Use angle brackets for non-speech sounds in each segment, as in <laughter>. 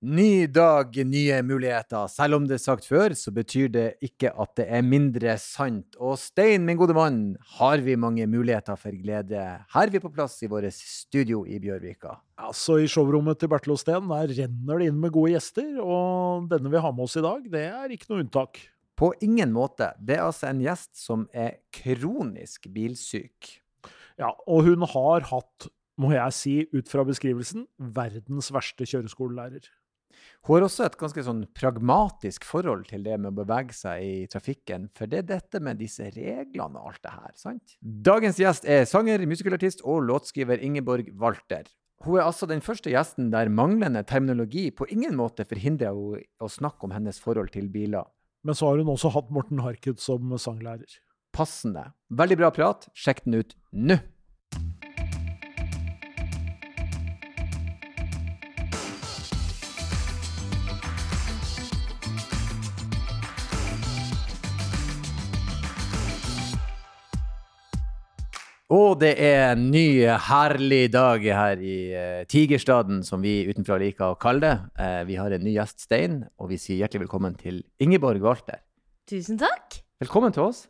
Ny dag, nye muligheter. Selv om det er sagt før, så betyr det ikke at det er mindre sant. Og Stein, min gode mann, har vi mange muligheter for glede. Her er vi på plass i vårt studio i Bjørvika. Altså, I showrommet til Bertil Osten der renner det inn med gode gjester, og denne vi har med oss i dag, det er ikke noe unntak. På ingen måte. Det er altså en gjest som er kronisk bilsyk. Ja, og hun har hatt, må jeg si, ut fra beskrivelsen, verdens verste kjøreskolelærer. Hun har også et ganske sånn pragmatisk forhold til det med å bevege seg i trafikken, for det er dette med disse reglene og alt det her, sant? Dagens gjest er sanger, musikalartist og låtskriver Ingeborg Walter. Hun er altså den første gjesten der manglende terminologi på ingen måte forhindrer henne å snakke om hennes forhold til biler. Men så har hun også hatt Morten Harket som sanglærer. Passende. Veldig bra prat. Sjekk den ut nå! Og det er en ny, herlig dag her i uh, Tigerstaden, som vi utenfra liker å kalle det. Uh, vi har en ny gjest, Stein, og vi sier hjertelig velkommen til Ingeborg Walter. Tusen takk. Velkommen til oss.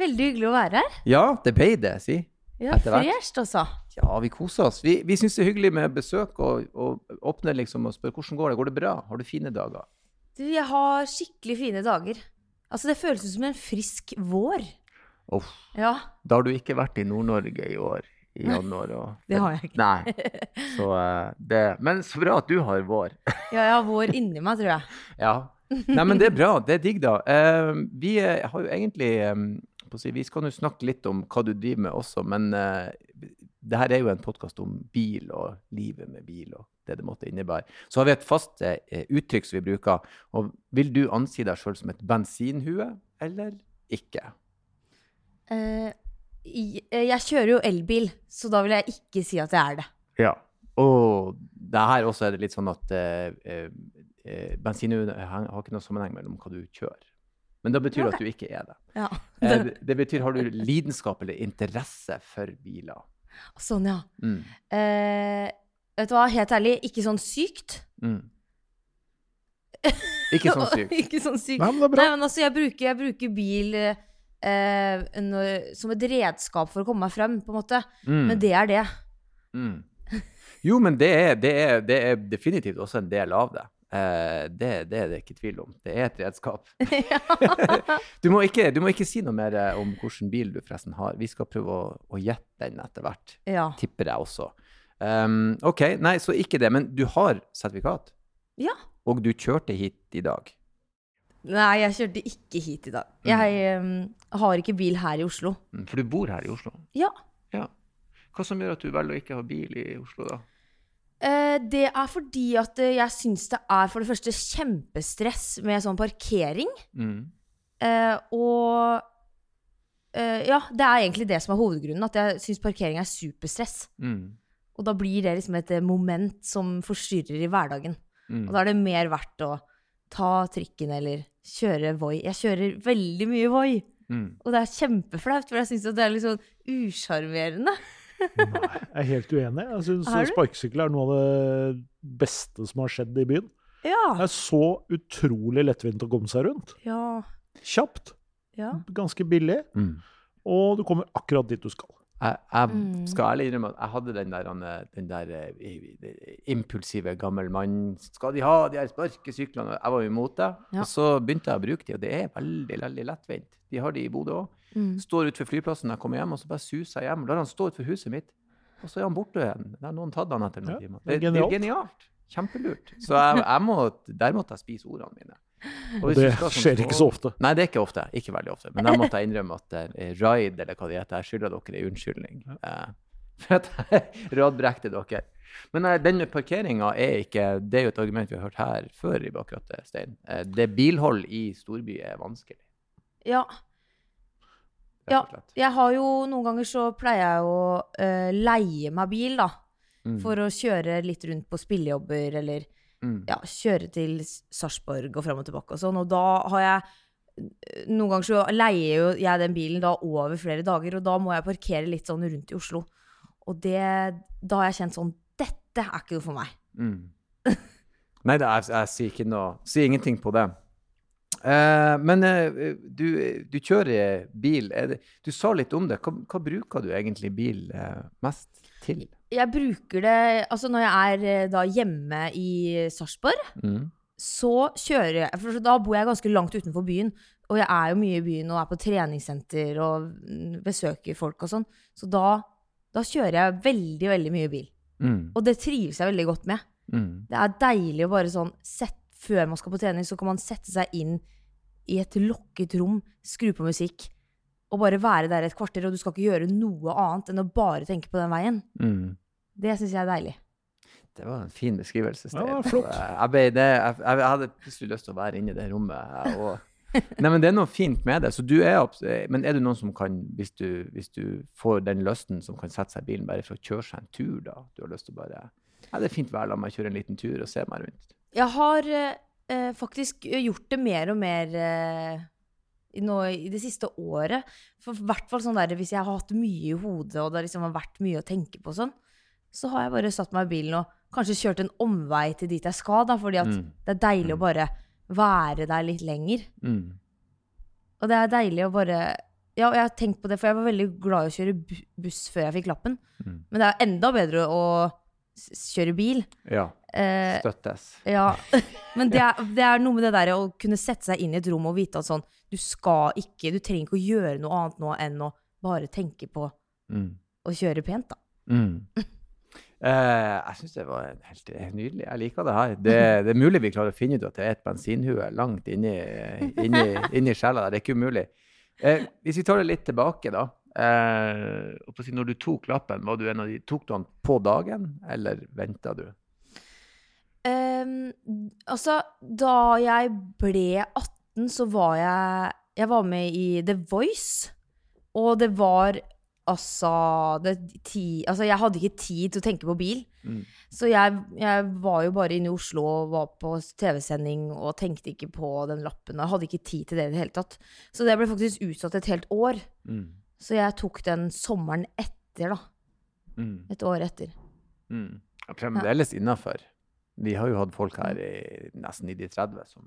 Veldig hyggelig å være her. Ja, det ble det, si. Ja, Fresht også. Ja, vi koser oss. Vi, vi syns det er hyggelig med besøk og, og åpne liksom og spørre hvordan går det. Går det bra? Har du fine dager? Du, jeg har skikkelig fine dager. Altså, det føles som en frisk vår. Uff. Ja. Da har du ikke vært i Nord-Norge i år, i januar. Og, det har jeg ikke. Nei. Så, uh, det, men så bra at du har vår. <laughs> ja, jeg har vår inni meg, tror jeg. Ja. Nei, men det er bra. Det er digg, da. Uh, vi har jo egentlig Vi skal jo snakke litt om hva du driver med også, men uh, det her er jo en podkast om bil og livet med bil og det det måtte innebære. Så har vi et fast uh, uttrykk som vi bruker. Og vil du ansi deg sjøl som et bensinhue, eller ikke? Uh, jeg kjører jo elbil, så da vil jeg ikke si at jeg er det. Ja. Og det her også er det litt sånn at uh, uh, bensin har ikke noe sammenheng mellom hva du kjører. Men det betyr okay. at du ikke er det. Ja. <laughs> det. det betyr har du lidenskap eller interesse for biler. Sånn, ja. Mm. vet du hva, helt ærlig, ikke sånn sykt. Mm. <laughs> Ikke sånn sykt. <laughs> ikke sånn sykt. Nei, men det er bra. Nei, men altså, jeg bruker, jeg bruker bil eh, når, som et redskap for å komme meg frem, på en måte. Mm. Men det er det. Mm. Jo, men det er, det, er, det er, definitivt også en del av det. Eh, det, det, er det ikke tvil om. Det er et redskap. <laughs> <laughs> du, må ikke, du, må ikke, si noe mer eh, om hvilken bil du forresten har. Vi skal prøve å, å gjette den etter hvert. Ja. Tipper jeg også. Um, OK, nei, så ikke det. Men du har sertifikat? Ja. Og du kjørte hit i dag? Nei, jeg kjørte ikke hit i dag. Jeg um, har ikke bil her i Oslo. Mm, for du bor her i Oslo? Ja. ja. Hva som gjør at du velger å ikke ha bil i Oslo, da? Uh, det er fordi at uh, jeg syns det er for det første kjempestress med sånn parkering. Mm. Uh, og ja, det er egentlig det som er hovedgrunnen. At jeg syns parkering er superstress. Mm. Og da blir det liksom et moment som forstyrrer i hverdagen. Mm. Og da er det mer verdt å ta trikken eller kjøre Voi. Jeg kjører veldig mye Voi. Mm. Og det er kjempeflaut, for jeg syns det er litt sånn usjarmerende. Nei, jeg er helt uenig. Jeg syns sparkesykkel er noe av det beste som har skjedd i byen. Ja. Det er så utrolig lettvint å komme seg rundt. Ja. Kjapt. Ja. Ganske billig. Mm. Og du kommer akkurat dit du skal. Jeg, jeg Mm. skal ærlig innrømme at jeg hadde den der, den der eh, impulsive gammel mann Skal de ha de her sparkesyklene? Jeg var imot det. Ja. Og så begynte jeg å bruke de, og det er veldig veldig lettvint. De har de i Bodø òg. Mm. Står utenfor flyplassen når jeg kommer hjem, og så bare suser jeg hjem. Lar han stå utenfor huset mitt, og så er han borte igjen. Det har noen tatt han etter noen Ja, timer. det Det, er genialt. genialt. Kjempelurt. Så jeg, jeg må, der måtte jeg spise ordene mine. Og hvis det skal sånn skjer ikke så ofte. Nei, det er ikke ofte. Ikke veldig ofte. Men der måtte jeg innrømme at uh, Raid, eller hva det heter, jeg skylder dere en unnskyldning. Uh, <laughs> for at jeg radbrekte dere. Men nei, den med parkeringa er ikke Det er jo et argument vi har hørt her før i akkurat Stein. Eh, det bilhold i storby er vanskelig, Ja. Ja. Jeg har jo Noen ganger så pleier jeg å eh, leie meg bil, da. Mm. For å kjøre litt rundt på spillejobber, eller. Ja, kjøre til Sarpsborg og fram og tilbake og sånn. Og da har jeg Noen ganger så leier jo jeg den bilen da over flere dager, og da må jeg parkere litt sånn rundt i Oslo. Og det Da har jeg kjent sånn Dette er ikke noe for meg. Mm. Nei, det, jeg, jeg sier noe Sier ingenting på det. Eh, men uh, du, du kjører bil. Det, du sa litt om det. Hva, hva bruker du egentlig bil uh, mest til? Jeg bruker det Altså, når jeg er da hjemme i Sarpsborg, Mm. så kjører jeg For da bor jeg ganske langt utenfor byen. Og jeg er jo mye i byen og er på treningssenter og mm, besøker folk og sånn. Så da, da kjører jeg veldig, veldig mye bil. Mm. Og det trives jeg veldig godt med. Mm. Det er deilig å bare sånn sett, Før man skal på trening, så kan man sette seg inn i et lukket rom, skru på musikk, og bare være der et kvarter, og du skal ikke gjøre noe annet enn å bare tenke på den veien. Mm. Det syns jeg er deilig. Det var en fin beskrivelse. Det Ja, flott. Jeg, ble det, jeg, jeg hadde plutselig lyst til å være inne i det rommet. Og, nei, men Det er noe fint med det. Så du er, men er du noen som kan, hvis du, hvis du får den lysten, som kan sette seg i bilen bare for å kjøre seg en tur? da? Du har lyst til å bare ja, Det er fint vær, la meg kjøre en liten tur og se meg rundt. Jeg har eh, faktisk gjort det mer og mer eh, i, nå, i det siste året. For hvert fall sånn der, hvis jeg har hatt mye i hodet, og det liksom har vært mye å tenke på sånn, så har jeg bare satt meg i bilen og kanskje kjørt en omvei til dit jeg skal, da, fordi at Mm. det er deilig å bare være der litt lenger. Mm. Og det er deilig å bare Ja, og jeg har tenkt på det, for jeg var veldig glad i å kjøre buss før jeg fikk lappen. Mm. Men det er enda bedre å kjøre bil. Ja. Eh, Støttes. ja. <laughs> Men det er, det er noe med det der å kunne sette seg inn i et rom og vite at sånn Du skal ikke Du trenger ikke å gjøre noe annet nå enn å bare tenke på Mm. å kjøre pent, da. Mm. <laughs> Eh, jeg syns det var helt, helt nydelig. Jeg liker det her. Det, det er mulig vi klarer å finne ut at det er et bensinhue langt inni, inni, inni sjela der. Det er ikke umulig. Eh, hvis vi tar det litt tilbake, da. Eh, si, når du tok lappen, var du en av de, tok du den på dagen, eller venta du? Ehm, altså, da jeg ble 18, så var jeg Jeg var med i The Voice, og det var altså det, ti, Altså, jeg hadde ikke tid til å tenke på bil. Mm. Så jeg, jeg var jo bare inne i Oslo og var på TV-sending og tenkte ikke på den lappen. Jeg hadde ikke tid til det i det hele tatt. Så det ble faktisk utsatt et helt år. Mm. Så jeg tok den sommeren etter, da. Mm. Et år etter. Mm. Ja, Fremdeles innafor. Vi har jo hatt folk her i, nesten i de 30 som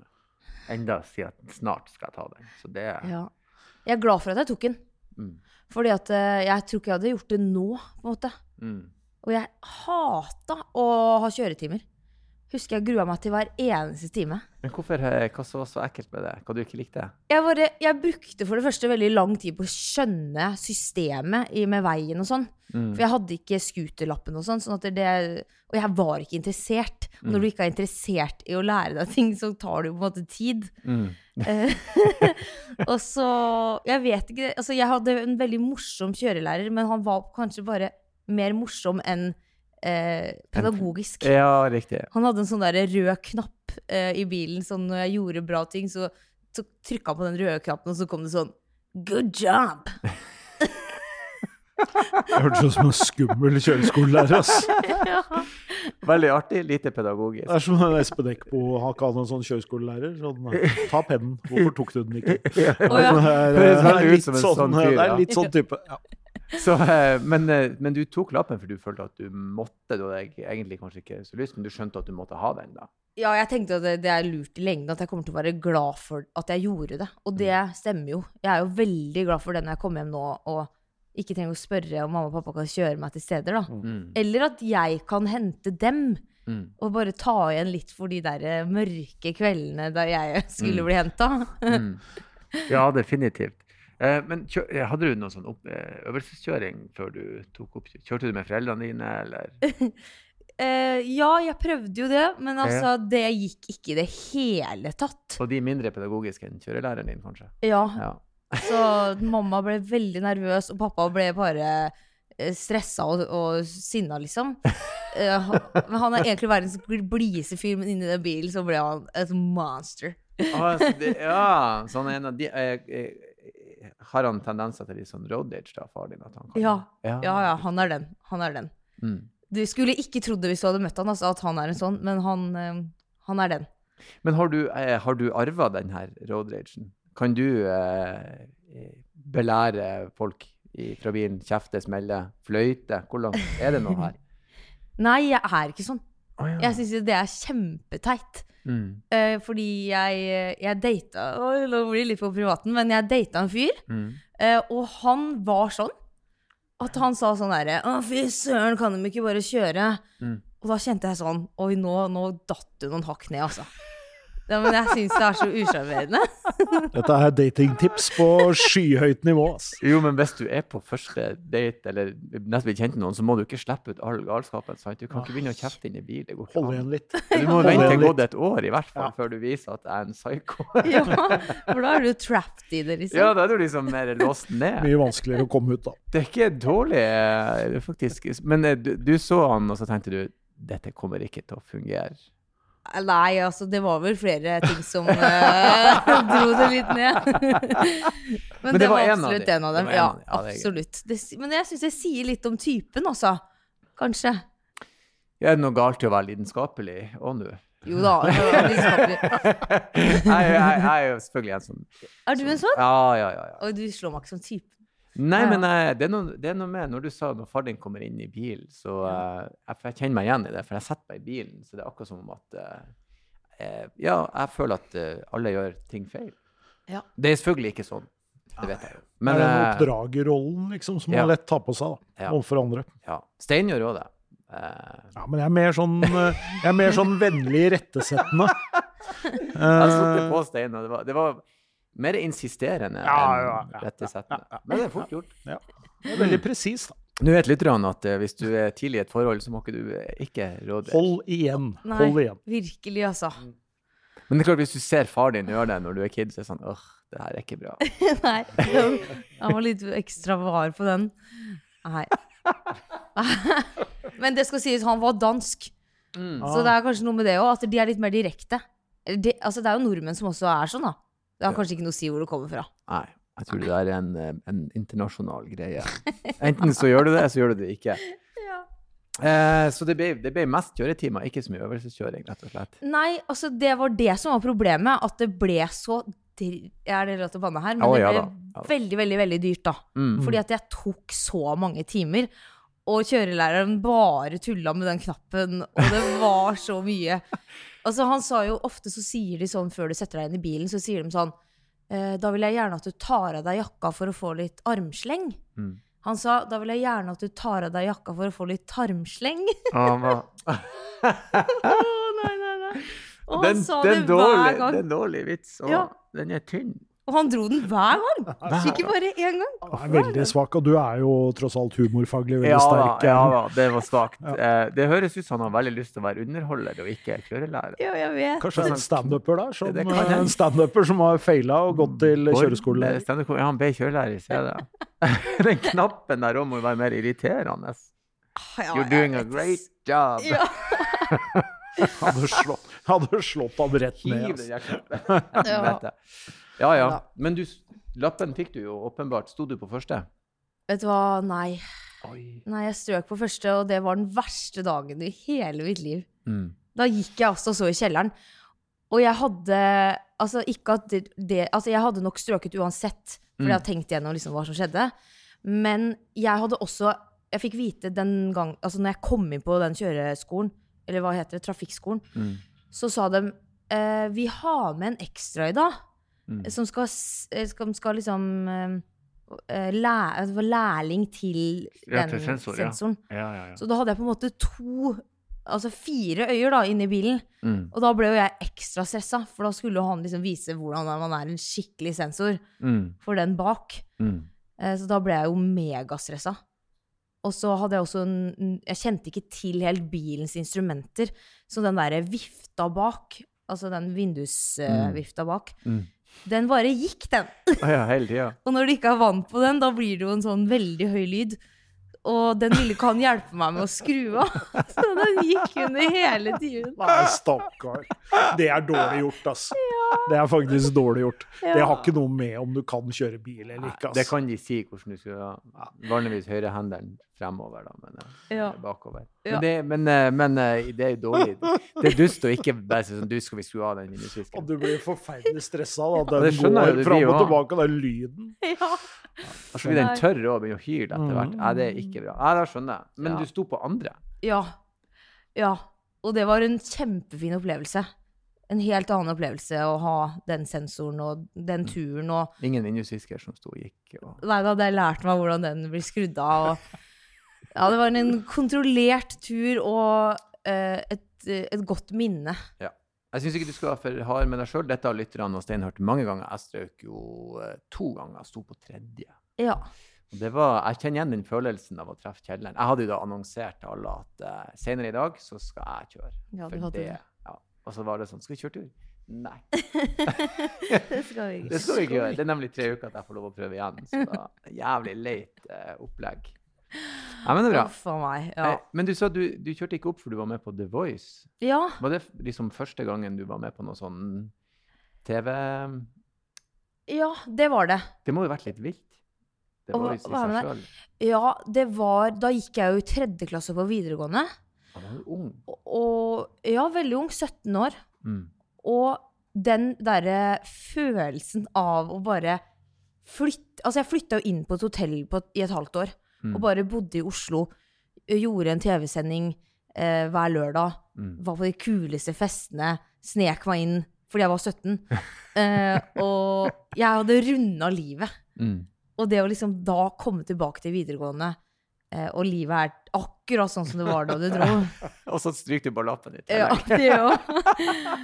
enda sier at snart skal jeg ta den. Så det Ja. Jeg er glad for at jeg tok den. mm. Fordi at eh, jeg tror ikke jeg hadde gjort det nå, på en måte. Mm. Og jeg hata å ha kjøretimer. Husker jeg grua meg til hver eneste time. Men hvorfor, eh, hva som var så ekkelt med det? Hva du ikke likte? Jeg, bare, jeg brukte for det første veldig lang tid på å skjønne systemet i, med veien og sånn. Mm. For jeg hadde ikke scooterlappen og sånn. sånn det, og jeg var ikke interessert. Og Mm. når du ikke er interessert i å lære deg ting, så tar det jo på en måte tid. Mm. Eh, <laughs> og så Jeg vet ikke Altså, jeg hadde en veldig morsom kjørelærer, men han var kanskje bare mer morsom enn eh, pedagogisk. Ja, riktig. Han hadde en sånn der rød knapp eh, i bilen, sånn når jeg gjorde bra ting, så, så trykka han på den røde knappen, og så kom det sånn Good job! <laughs> Det hørtes ut som en skummel kjøreskolelærer. ass. <laughs> ja. Veldig artig, lite pedagogisk. Det er som en Espen Eckbo har ikke hatt en sånn kjøreskolelærer. Sånn, <laughs> ta pennen, hvorfor tok du den ikke? Ja. Det er, Høres det er litt sånn, sånn det er litt sånn type. Ja. <laughs> Så, eh, men, eh, men du tok lappen for du følte at du måtte. Du hadde egentlig kanskje ikke så lyst, men du skjønte at du måtte ha den. da. Ja, jeg tenkte at det, det er lurt i lengden, at jeg kommer til å være glad for at jeg gjorde det. Og det stemmer jo. Jeg er jo veldig glad for det når jeg kommer hjem nå og ikke trenger å spørre om mamma og pappa kan kjøre meg til steder, da. Mm. Eller at jeg kan hente dem. Mm. Og bare ta igjen litt for de der eh, mørke kveldene da jeg <laughs> skulle Mm. bli henta. Mm. <laughs> Ja, definitivt. Eh, men eh, hadde du noen sånn eh, øvelseskjøring før du tok opp? Kjørte du med foreldrene dine, eller? Uh, <laughs> ja, jeg prøvde jo det, men altså, det gikk ikke i det hele tatt. Og de mindre pedagogiske enn kjørelæreren din, kanskje? Ja, Ja. <laughs> så mamma ble veldig nervøs, og pappa ble bare stressa og, og sinna, liksom. Uh, han er egentlig verdens blideste fyr, men inni den bilen så ble han et monster. Ah, så det, ja, så han er en av de eh, eh, Har han tendenser til litt sånn road rage, da, far din? Kan, Ja, ja, ja, han er den. Han er den. Mm. Du skulle ikke trodd det hvis du hadde møtt han, altså, at han er en sånn, men han, eh, han er den. Men har du, eh, har du arva den her road ragen? Kan du eh, eh, belære folk i, fra bilen? Kjefte, smelle, fløyte? Hvor langt er det nå her? <laughs> Nei, jeg er ikke sånn. Oh, ja. Jeg syns det er kjempeteit. Mm. Eh, fordi jeg, jeg data Nå blir det litt på privaten, men jeg data en fyr, Mm. eh, og han var sånn. At han sa sånn herre Å, fy søren, kan de ikke bare kjøre? Mm. Og da kjente jeg sånn Oi, nå, nå datt du noen hakk ned, altså. Ja, men jeg syns det er så usjarmerende. <laughs> Dette er datingtips på skyhøyt nivå. ass. Jo, men hvis du er på første date, eller nesten blir kjent med noen, så må du ikke slippe ut all galskapen. sant? Du kan ikke begynne å kjefte inn i bil. Det går ikke Hold an. igjen litt. Du må Hold vente igjen til litt. gått et år, i hvert fall, Ja. før du viser at jeg er en psycho. <laughs> Ja, for da er du trapped i det, liksom. ja, da er du liksom mer låst ned. Mye vanskeligere å komme ut, da. Det er ikke dårlig, eh, faktisk. Men eh, du, du så han, og så tenkte du dette kommer ikke til å fungere. Nei, altså, det var vel flere ting som uh, <laughs> dro det litt ned. <laughs> men, det, var, var absolutt en av dem. En Ja, av. Ja, absolutt. Det, men jeg syns det sier litt om typen, altså. Kanskje. Er det noe galt i å være lidenskapelig òg nå? Jo da. lidenskapelig. <laughs> jeg, jeg, jeg er jo selvfølgelig en sånn Er du en sånn? Ja, ja, ja. ja. Og du slår meg ikke som type. Nei, men jeg, det, er noe, det er noe med Når du sa når far din kommer inn i bilen, så ja. jeg, jeg kjenner meg igjen i det, for jeg setter meg i bilen, så det er akkurat som om at eh, eh, Ja, jeg føler at eh, alle gjør ting feil. Ja. Det er selvfølgelig ikke sånn. Det vet jeg jo. Men, det er den eh, oppdragerrollen liksom, som ja. man lett tar på seg da, Ja. overfor andre. ja. Stein gjør òg det. Eh, Ja, men jeg er mer sånn, eh, jeg er mer sånn vennlig irettesettende. <laughs> jeg satte Eh, på Stein, og det var, det var mer insisterende Ja, enn ja, ja, rettesettende. ja, ja. Men det er fort gjort. det er veldig presis, da. Nå vet lytterne at eh, hvis du er tidlig i et forhold, så må ikke du eh, ikke råde. Hold igjen. Nei. Hold igjen. Virkelig, altså. Men det er klart, hvis du ser far din gjøre det når du er kid, så er det sånn åh, det her er ikke bra. <laughs> Nei. Han var litt ekstra var på den. Nei. <laughs> Men det skal sies, han var dansk. Mm. Så det er kanskje noe med det òg, at de er litt mer direkte. De, altså, det er jo nordmenn som også er sånn, da. Det har kanskje ikke noe å si hvor det kommer fra. Nei, jeg tror det er en, eh, en internasjonal greie. <laughs> Enten så gjør du det, så gjør du det ikke. Eh, så det ble, det ble mest kjøretimer, ikke så mye øvelseskjøring, rett og slett. Nei, altså det var det som var problemet. At det ble så dr- Er det til å banne her? Men Å, det ble ja veldig, veldig veldig dyrt, da. Mm. Fordi at jeg tok så mange timer. Og kjørelæreren bare tulla med den knappen, og det var så mye. <laughs> Altså Han sa jo ofte så sier de sånn før du setter deg inn i bilen, så sier de sånn eh, Da vil jeg gjerne at du tar av deg jakka for å få litt armsleng. Mm. Han sa da vil jeg gjerne at du tar av deg jakka for å få litt tarmsleng. <laughs> Ah, oh, nei, nei, nei. Og han den, sa den det dårlig, hver gang. Det er en dårlig vits, og Ja. den er tynn. Og han dro den hver gang. Ikke bare én gang. Han er veldig svak, og du er jo tross alt humorfaglig veldig Ja sterk. ja da, det var svakt. Eh, det høres ut som han har veldig lyst til å være underholder og ikke kjørelærer. Ja, jeg vet. Kanskje en standuper da? som, Det det eh, en standuper som har feila og gått til eh, stand-up- Ja, han ble kjørelærer, ser jeg det. Den knappen der òg må jo være mer irriterende. Ja, You're doing a great job. Ja. <laughs> Hadde slått, hadde slått ham rett ned. Altså. <laughs> Ja. Ja. Men du, lappen fikk du jo åpenbart. Sto du på første? Vet du hva, nei. Oi. Nei, jeg strøk på første, og det var den verste dagen i hele mitt liv. Mm. Da gikk jeg altså så i kjelleren. Og jeg hadde Altså, ikke at det, det Altså, jeg hadde nok strøket uansett, for Mm. jeg hadde tenkt gjennom liksom hva som skjedde. Men jeg hadde også Jeg fikk vite den gang Altså, når jeg kom inn på den kjøreskolen, eller hva heter det, trafikkskolen, Mm. så sa de eh, Vi har med en ekstra i dag, Mm. som skal, s- eh, skal liksom eh, eh, læ, altså, lærling til Ja, den til sensor, sensoren. Ja, ja, ja. Så da hadde jeg på en måte to Altså fire øyer da inni bilen. Mm. Og da ble jo jeg ekstra stressa, for da skulle han liksom vise hvordan man er en skikkelig sensor Mm. for den bak. Mm. Eh, Så da ble jeg jo megastressa. Og så hadde jeg også en Jeg kjente ikke til helt bilens instrumenter. Så den derre vifta bak, altså den vindusvifta bak, Mm. den bare gikk, den. Ja, hele ja. <laughs> Og når du ikke er vant på den, da blir det jo en sånn veldig høy lyd. Og den ville ikke han hjelpe meg med å skru av. <laughs> Så den gikk under hele tiden. Nei, stakkar. Det er dårlig gjort, ass. Det er faktisk dårlig gjort. Det har ikke noe med om du kan kjøre bil eller ikke, Det kan de si hvordan du skal. Vanligvis høyrehenderen fremover, da, men eh, Ja. bakover. Ja. Men, det, men, eh, men eh, det er jo dårlig. Det er dust å ikke bare si sånn Du, skal vi skru av den Og vindusvisken? du blir forferdelig stressa da. det Den ja, går du, fram og tilbake, den lyden. Ja. Og så blir den tørr og begynner å hyle etter hvert. Mm. Nei, det er ikke bra. Nei, da skjønner jeg. Men Ja. du sto på andre. Ja. ja. og det var en kjempefin opplevelse. En helt annen opplevelse å ha den sensoren og den turen og Ingen vindusvisker som sto og gikk. Og... Nei, da hadde jeg lært meg hvordan den blir skrudd av. Og, ja, det var en kontrollert tur og eh, et, et godt minne. Jeg syns ikke du skal være for hard med deg sjøl. Dette har lytterne og Stein hørt mange ganger. Jeg strøk jo eh, to ganger. Sto på tredje. Ja. Var, jeg kjenner igjen den følelsen av å treffe kjelleren. Jeg hadde jo da annonsert til alle at uh, senere i dag så skal jeg kjøre. Ja, du For det, det. Og så var det sånn Skal vi kjøre tur? Nei, <laughs> det skal vi det ikke. skal vi ikke gjøre. Det er nemlig tre uker at jeg får lov å prøve igjen. Så da, jævlig leit eh, opplegg. Ja, men det er bra. Uff meg. Ja. Eh, Men du sa du, du kjørte ikke opp for du var med på The Voice. ja. Var det liksom første gangen du var med på noe sånn TV Ja, det var det. Det må jo ha vært litt vilt? The Voice i seg sjøl. Ja, det var Da gikk jeg jo i tredje klasse på videregående. Han var jo ung. Og, Ja, veldig ung. 17 år. Mm. Og den derre følelsen av å bare flytte Altså, jeg flytta jo inn på et hotell på, i et halvt år. Mm. Og bare bodde i Oslo. Gjorde en TV-sending eh, hver lørdag. Mm. Var på de kuleste festene. Snek meg inn fordi jeg var 17. Eh, <laughs> og jeg hadde runda livet. Mm. Og det å liksom da komme tilbake til videregående, og livet er akkurat sånn som det var da du dro. <laughs> Og så stryker du bare lappen ditt. Ja, det òg.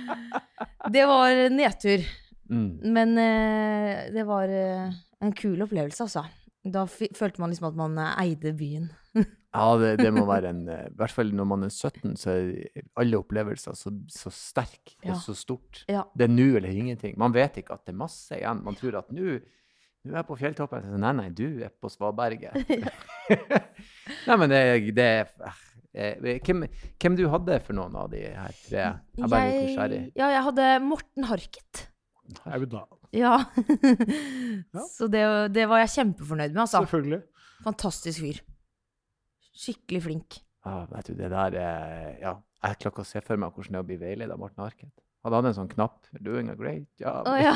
<laughs> Det var nedtur. Mm. Men eh, det var eh, en kul opplevelse, altså. Da følte man liksom at man eh, eide byen. <laughs> Ja, det, det må være en eh, I hvert fall når man er 17, så er alle opplevelser så, så sterke Ja. så stort. Ja. Det er nå eller ingenting. Man vet ikke at det er masse igjen. Man tror at nå nå er jeg på fjelltoppen. Så, Nei, nei, du er på Svaberget. <laughs> <laughs> nei, men det, det eh, hvem, hvem du hadde for noen av de her tre? Jeg er bare litt nysgjerrig. ja, jeg hadde Morten Harket. Ja. <laughs> Ja. Så det, det var jeg kjempefornøyd med, altså. Selvfølgelig. Fantastisk fyr. Skikkelig flink. Ja, vet du, det der er Ja, jeg klarer ikke å se for meg hvordan det er å bli veiledet av Morten Harket. Han hadde en sånn knapp 'Doing a great job'. Å ja.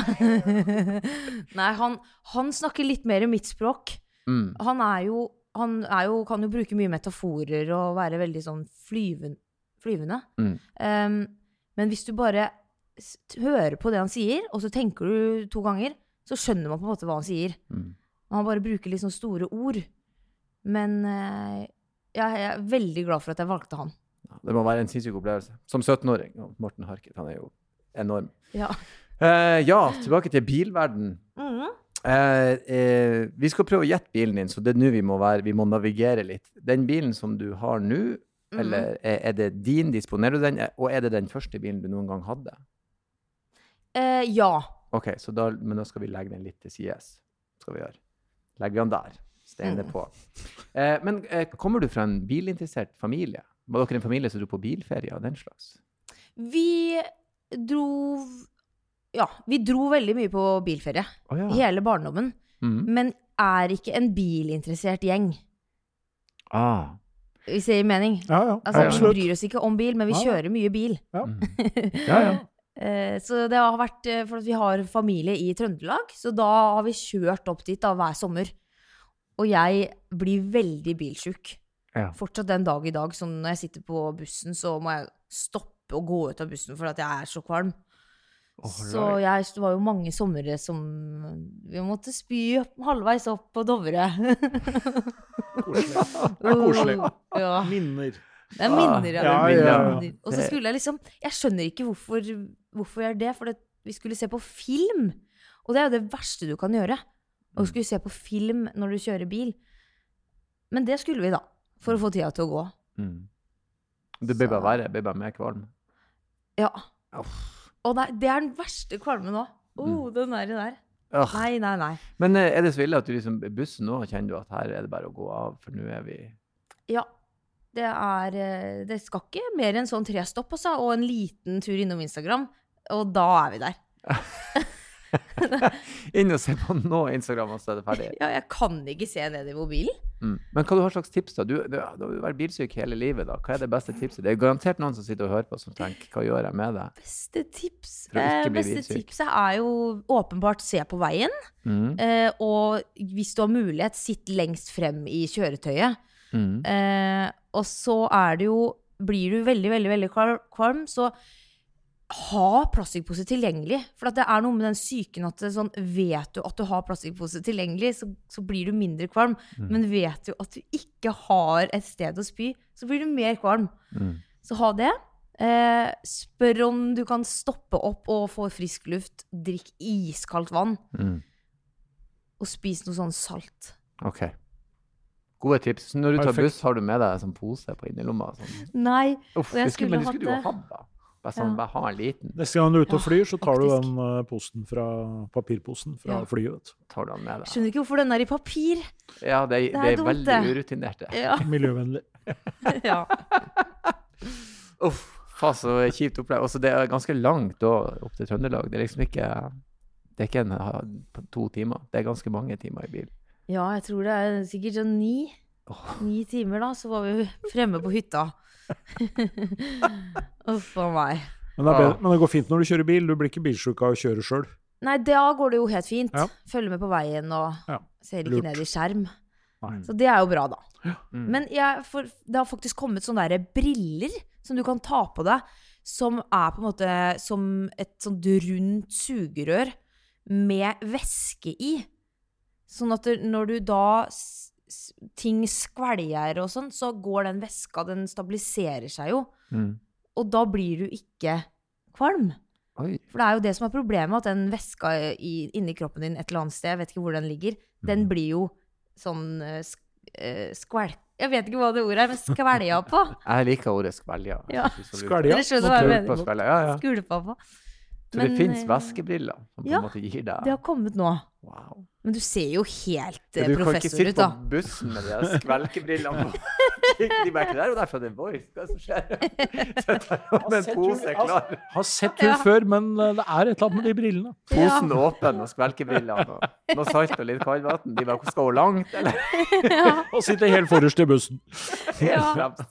<laughs> Nei, han, han snakker litt mer mitt språk. Mm. Han er jo Han er jo, kan jo bruke mye metaforer og være veldig sånn flyven, flyvende. Mm. Um, men hvis du bare hører på det han sier, og så tenker du to ganger, så skjønner man på en måte hva han sier. Mm. Han bare bruker litt sånn store ord. Men uh, jeg er veldig glad for at jeg valgte han. Det må være en sinnssyk opplevelse. Som 17-åring. Morten Harket, han er jo enorm. Ja. Uh, ja, tilbake til bilverden. Mm. Uh, uh, vi skal prøve å gjette bilen din, så det er nå vi må være, vi må navigere litt. Den bilen som du har nå, eller er, er det din, disponerer du den, og er det den første bilen du noen gang hadde? Ja. Ok, så da, men da skal vi legge den litt til sides. Skal vi gjøre. Legger den der. Steiner Mm. på. Men kommer du fra en bilinteressert familie? Var dere en familie som dro på bilferie og den slags? Vi dro Ja, vi dro veldig mye på bilferie. Oh, ja. Hele barndommen. Mm. Men er ikke en bilinteressert gjeng. Ah. Hvis det gir mening. Ja, ja. Altså, vi bryr oss ikke om bil, men vi Ja. kjører mye bil. Mm. <laughs> Ja, ja. Eh, Så det har vært eh, for vi har familie i Trøndelag, så da har vi kjørt opp dit da hver sommer. Og jeg blir veldig bilsjuk. Ja. Fortsatt den dag i dag. Sånn når jeg sitter på bussen, så må jeg stoppe og gå ut av bussen fordi at jeg er så kvalm. Så jeg, det var jo mange somre som vi måtte spy halvveis opp på Dovre. <laughs> Koselig. <laughs> Det er koselig. Ja. Minner. Det er minner, ja. Ja, det ja. Og så skulle jeg liksom Jeg skjønner ikke hvorfor, hvorfor jeg gjør det, for det, vi skulle se på film. Og det er jo det verste du kan gjøre. Å skulle se på film når du kjører bil. Men det skulle vi, da. For å få tida til å gå. Mm. Det blir bare verre. Jeg blir bare mer kvalm. Ja. Og det, det er den verste kvalmen nå. Oh, den der, der. Nei, nei, nei. Men eh, er det så ille at du liksom bussen nå kjenner du at her er det bare å gå av, for nå er vi Ja. Det er eh, Det skal ikke mer enn sånn tre stopp, altså, og en liten tur innom Instagram. Og da er vi der. <laughs> <laughs> Inn og se på nå Instagram, og så er det ferdig. Ja, jeg kan ikke se ned i mobilen. Mm. Men hva du har slags tips, da? Du, du, du har vært bilsyk hele livet, da. Hva er det beste tipset? Det er garantert noen som sitter og hører på som tenker hva gjør jeg med det? Beste tips eh, Beste tipset er jo åpenbart se på veien. Mm. Eh, og hvis du har mulighet, sitt lengst frem i kjøretøyet. Mm. Eh, og så er det jo blir du veldig, veldig, veldig kvalm, så ha plastikkpose tilgjengelig. For at det er noe med den psyken at det, sånn, vet du at du har plastikkpose tilgjengelig, så, så blir du mindre kvalm. Men vet du at du ikke har et sted å spy, så blir du mer kvalm. Mm. Så ha det. Eh, spør om du kan stoppe opp og få frisk luft. Drikk iskaldt vann. Mm. Og spis noe sånn salt. OK. Gode tips. Når du tar buss, har du med deg en sånn pose på innerlomma? Sånn. Nei. Uff, Og jeg skulle, skulle, men det skulle du jo hatt hatt, da. Bare, sånn, Ja. bare ha en liten. Neste gang du er ute og flyr, så tar du den eh, posen fra papirposen fra Ja. flyet. vet. Tar du den med deg. Skjønner ikke hvorfor den er i papir. Ja, det, Det det er er, dumt, veldig urutinerte. Ja. <laughs> Miljøvennlig. <laughs> ja. <laughs> Uff, faen så kjipt opplegg. Også det er ganske langt da, opp til Trøndelag. Det er liksom ikke Det er ikke en to timer. Det er ganske mange timer i bil. ja, jeg tror det er sikkert sånn ni. Oh. Ni timer, da, så var vi fremme på hytta. Uff a meg. Men det, er bedre, men det går fint når du kjører bil. Du blir ikke bilsjuk av å kjøre sjøl. Nei, da går det jo helt fint. Ja. Følger med på veien og Ja, ser ikke lurt. ned i skjerm. Nei. Så det er jo bra, da. Mm. Men jeg, for, det har faktisk kommet sånne der briller som du kan ta på deg, som er på en måte som et sånt rundt sugerør med væske i. Sånn at når du da s, s, ting skveljer og sånn, så går den væska, den stabiliserer seg jo. Mm. Og da blir du ikke kvalm. Oi. For det er jo det som er problemet, at den væska i, inni kroppen din et eller annet sted, jeg vet ikke hvor den ligger, den blir jo sånn uh, skvelk... Jeg vet ikke hva det ordet er, men skvelja på. <laughs> Jeg liker ordet skvelja. Ja. Skvelja? Ja, ja. Skvulpa på. Så det fins eh, væskebriller som på en måte gir deg Det har kommet nå. Wow. Men du ser jo helt Ja, da. du kan ikke sitte på bussen med de skvelkebrillene på. <laughs> De merker der og der fra The Voice. Hva er det som skjer? <laughs> Sitter her med en pose klar. Har sett hun før, men eh, det er et eller annet med de brillene. Posen åpen og skvelkebrillene. Og noe salt og litt kaldvann. De bare Skal hun langt, eller? <laughs> Og sitter helt forrest i bussen. Helt Ja. fremst.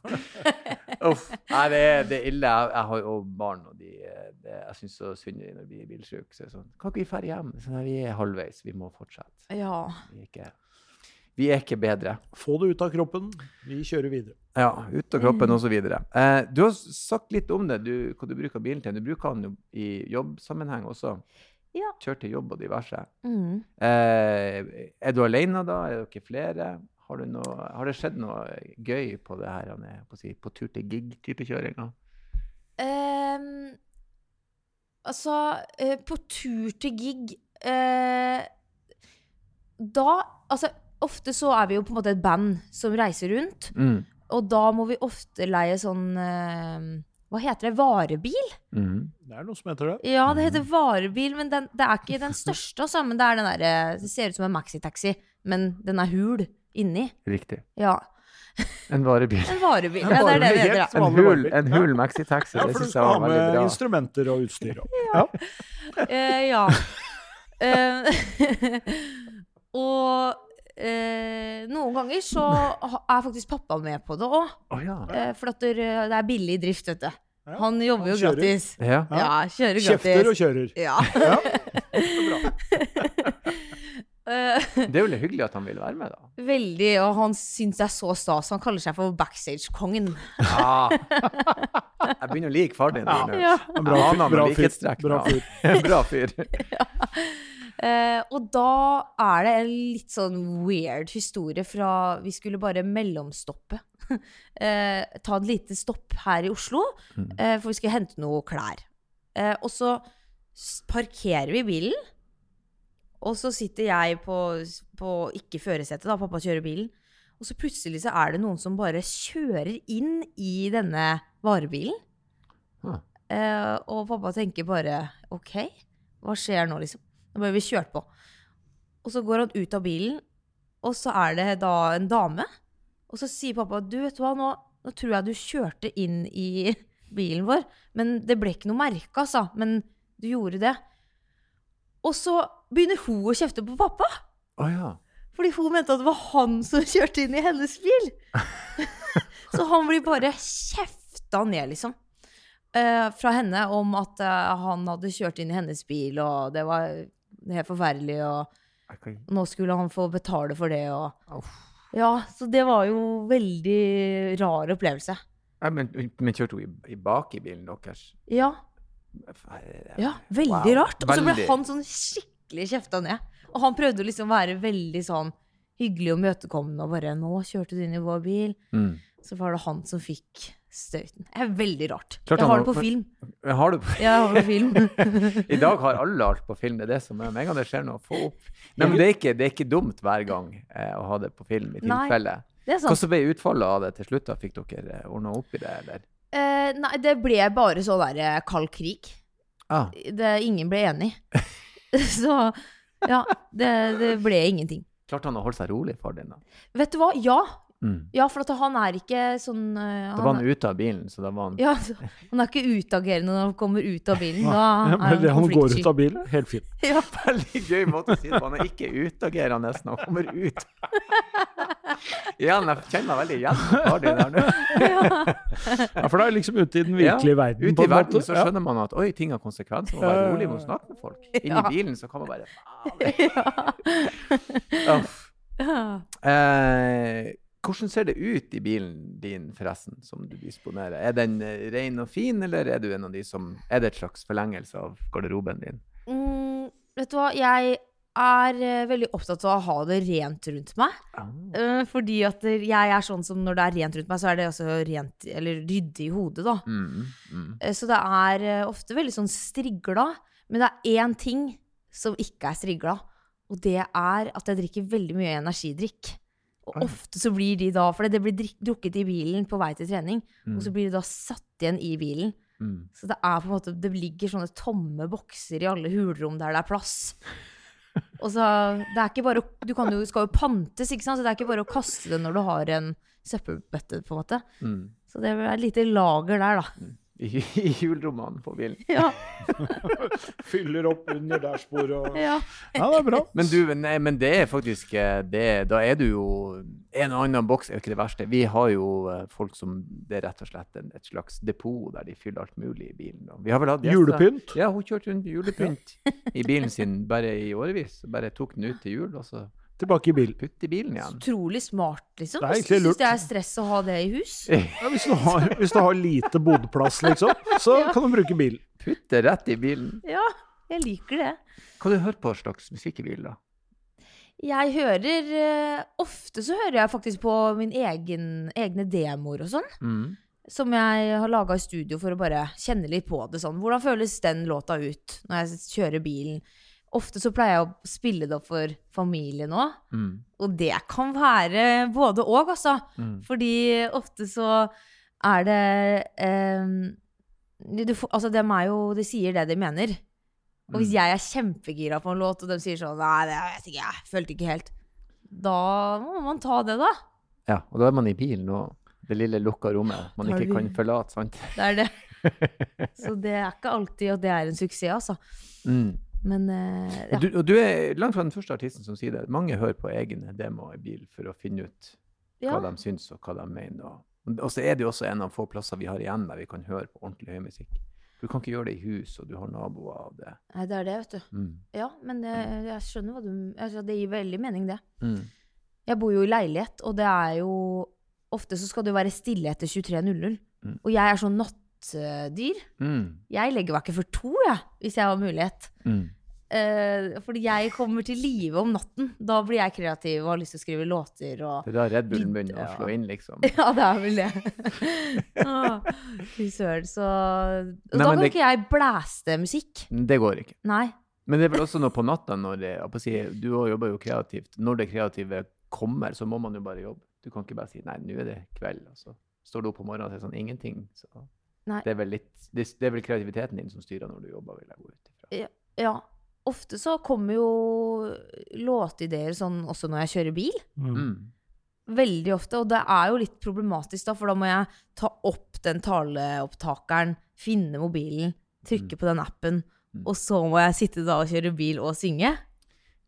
Uff. Nei, det er, det er ille. Jeg, jeg har jo barn, og de, det, jeg syns så synd når de blir bilsjuke. Så er det sånn, kan ikke vi dra hjem? Så nei, vi er halvveis, vi må fortsette. Ja. Vi er ikke, vi er ikke bedre. Få det ut av kroppen. Vi kjører videre. Ja, ut av kroppen og så videre. Eh, du har sagt litt om det, du, hva du bruker bilen til. Du bruker den jo i jobbsammenheng også. Ja. Kjørt til jobb og diverse. Mm. Eh, er du alene da? Er dere flere? Har, du noe, har det skjedd noe gøy på det her, Anne, på, å si, på tur til gig-type kjøringa? Ehm, altså, eh, på tur til gig eh, Da Altså, ofte så er vi jo på en måte et band som reiser rundt. Mm. Og da må vi ofte leie sånn eh, Hva heter det? Varebil? Mm. Det er noe som heter det. Ja, det heter varebil, men den, det er ikke den største, altså. Men det er den derre Det ser ut som en maxitaxi, men den er hul inni. Riktig. Ja. En varebil. En varebil. En Ja, det er det det. En hul, en hul maxitaxi. Ja, det for du skal ha med instrumenter og utstyr. og- Ja. <laughs> Eh, ja. Eh, <laughs> og eh, noen ganger så er faktisk pappa med på det òg. Oh, ja. Eh, for at det er billig drift, vet du. Han jobber jo gratis. ja. Ja, kjører Kjefter og kjører. Ja. Ja, så bra. Eh, Det er jo litt hyggelig at han vil være med, da. <laughs> veldig, og han syns jeg er så stas. Han kaller seg for backstage-kongen. Ja. Jeg begynner å like far din. Ja. Bra, Ja, fyr, bra, fyr, <laughs> bra fyr. Bra fyr. Uh, og da er det en litt sånn weird historie fra Vi skulle bare mellomstoppe. uh, <laughs> ta et lite stopp her i Oslo, Mm. eh, for vi skulle hente noe klær. Eh, og så parkerer vi bilen, og så sitter jeg på, på ikke førersetet, da, pappa kjører bilen. Og så plutselig så er det noen som bare kjører inn i denne varebilen. Ah. Eh, og pappa tenker bare OK, hva skjer nå, liksom? Nå ble vi kjørt på. Og så går han ut av bilen, og så er det da en dame. Og så sier pappa du vet du hva, nå, nå tror jeg du kjørte inn i <laughs> bilen vår. Men det ble ikke noe merke, altså. Men du gjorde det. Og så begynner hun å kjefte på pappa. Oh, ja. Fordi hun mente at det var han som <laughs> kjørte inn i hennes bil. <laughs> så han blir bare kjefta ned, liksom. eh, fra henne om at eh, han hadde kjørt inn i hennes bil, og det var helt forferdelig, og okay. nå skulle han få betale for det, og oh. Ja, så det var jo veldig rar opplevelse. Ja, men, men kjørte hun i, bak i bilen deres? Ja, ja veldig Wow, rart. Og så ble han sånn skikkelig kjefta ned. Og han prøvde å liksom være veldig sånn hyggelig og møtekommende og bare 'Nå kjørte du inn i vår bil.' Mm. Så var det han som fikk støyten. Det er veldig rart. Klart jeg har det på film. Har du på jeg har det på film. <laughs> I dag har alle alt på film. Det er det som er med en gang det skjer noe, få opp. Men det er ikke, det er ikke dumt hver gang eh, å ha det på film, i tilfelle. Så ble utfallet av det til slutt? da? Fikk dere ordna opp i det, eller? Eh, nei, det ble bare sånn der eh, kald krig. Ah, Det, ingen ble enig. <laughs> <laughs> Så ja, det, det ble ingenting. klarte han å holde seg rolig, far din? da? Vet du hva? Ja. Mm. Ja, for at han er ikke sånn uh, Da var han ute av bilen, så da var han <laughs> Ja, så- han er ikke utagerende når han kommer ut av bilen. Da Ja, er men det, han går ut av bilen, helt fint. <laughs> Ja. Veldig gøy måte å si det på. Han er ikke utagerende når han kommer ut. <laughs> Ja, jeg kjenner meg veldig igjen på der nå. Ja, For da er liksom ute i den virkelige verden. Ute i en verden måte. så skjønner man at oi, ting har konsekvenser. Man må være rolig med å snakke med folk. Inni Ja. bilen så kan man bare Uff. Ja. Eh, hvordan ser det ut i bilen din, forresten, som du disponerer? Er den eh, ren og fin, eller er du en av de som Er det et slags forlengelse av garderoben din? Mm, vet du hva, jeg er eh, veldig opptatt av å ha det rent rundt meg. Ah. fordi at jeg er sånn som når det er rent rundt meg, så er det også rent, eller ryddig i hodet, da. Mm, mm. Eh, Så det er eh, ofte veldig sånn strigla. Men det er én ting som ikke er strigla, og det er at jeg drikker veldig mye energidrikk. Og ofte så blir de da For det blir drukket i bilen på vei til trening, Mm. og så blir de da satt igjen i bilen. Mm. Så det er på en måte Det ligger sånne tomme bokser i alle hulrom der det er plass. <laughs> Og så Det er ikke bare Du kan jo, skal jo pantes, ikke sant? Så det er ikke bare å kaste det når du har en søppelbøtte, på en måte. Mm. Så det er et lite lager der, da. I, I hjulrommene på bilen. <laughs> Ja. <laughs> Fyller opp under dashbordet og ja. Ja, det er bra. Men du, nei, men det er faktisk eh, det, Da er du jo En og annen boks er jo ikke det verste. Vi har jo eh, folk som Det er rett og slett en, et slags depot der de fyller alt mulig i bilen. Og vi har vel hatt gjester- Julepynt. Ja, hun kjørte rundt julepynt i bilen sin bare i årevis. Bare tok den ut til jul, og så Tilbake i bilen. putt i bilen igjen. Utrolig smart, liksom. Det er Syns lurt. det er stress å ha det i hus. <laughs> Ja, hvis, du har, hvis du har lite bodplass, liksom, så kan du bruke bilen. Putt det rett i bilen. Ja, jeg liker det. Hva du hører på slags musikk i bilen, da? Jeg hører eh, Ofte så hører jeg faktisk på min egen, egne demoer og sånn. Mm. Som jeg har laga i studio for å bare kjenne litt på det. sånn. Hvordan føles den låta ut når jeg kjører bilen? Ofte så pleier jeg å spille det opp for familien òg. Mm. Og det kan være både og, altså. Mm. Fordi ofte så er det ehm, du, Altså, dem er jo De sier det de mener. Og hvis Mm. jeg er kjempegira på en låt, og de sier sånn Nei, det vet ikke jeg. Følte ikke helt. Da må man ta det, da. Ja, og da er man i bilen og det lille lukka rommet man ikke kan forlate, sant? Det er det. <laughs> Så det er ikke alltid at det er en suksess, altså. Mm. Men eh, ja. Og, du, og du er langt fra den første artisten som sier det. Mange hører på egne demoer i bil for å finne ut hva ja. de syns og hva de mener. Og, og så er det jo også en av få plasser vi har igjen der vi kan høre på ordentlig høy musikk. Du kan ikke gjøre det i hus, og du har naboer av det. Nei, det er det, vet du. Mm. Ja, men eh, jeg skjønner hva du altså, Det gir veldig mening, det. Mm. Jeg bor jo i leilighet, og det er jo Ofte så skal det jo være stille etter 23.00. Mm. Og jeg er sånn nattdyr. Mm. Jeg legger meg ikke for to, jeg, hvis jeg har mulighet. Mm. Eh, fordi jeg kommer til live om natten. Da blir jeg kreativ og har lyst til å skrive låter og Det er da Red Bullen begynner Ja. å slå inn, liksom. <laughs> Ja, det er vel det. <laughs> Fy søren, så og Nei, Da kan det- ikke jeg blæste musikk. Det går ikke. Nei. Men det er vel også noe på natta når det, si, Du jobber jo kreativt. Når det kreative kommer, så må man jo bare jobbe. Du kan ikke bare si nei, nå er det kveld, og så står du opp om morgenen og sier sånn ingenting. Så. Det er vel litt det, det er vel kreativiteten din som styrer når du jobber, vil jeg gå ut ifra. Ja. Ofte så kommer jo låtideer sånn også når jeg kjører bil. Mm. Mm. Veldig ofte. Og det er jo litt problematisk, da, for da må jeg ta opp den taleopptakeren, finne mobilen, trykke på den appen, Mm. og så må jeg sitte da og kjøre bil og synge.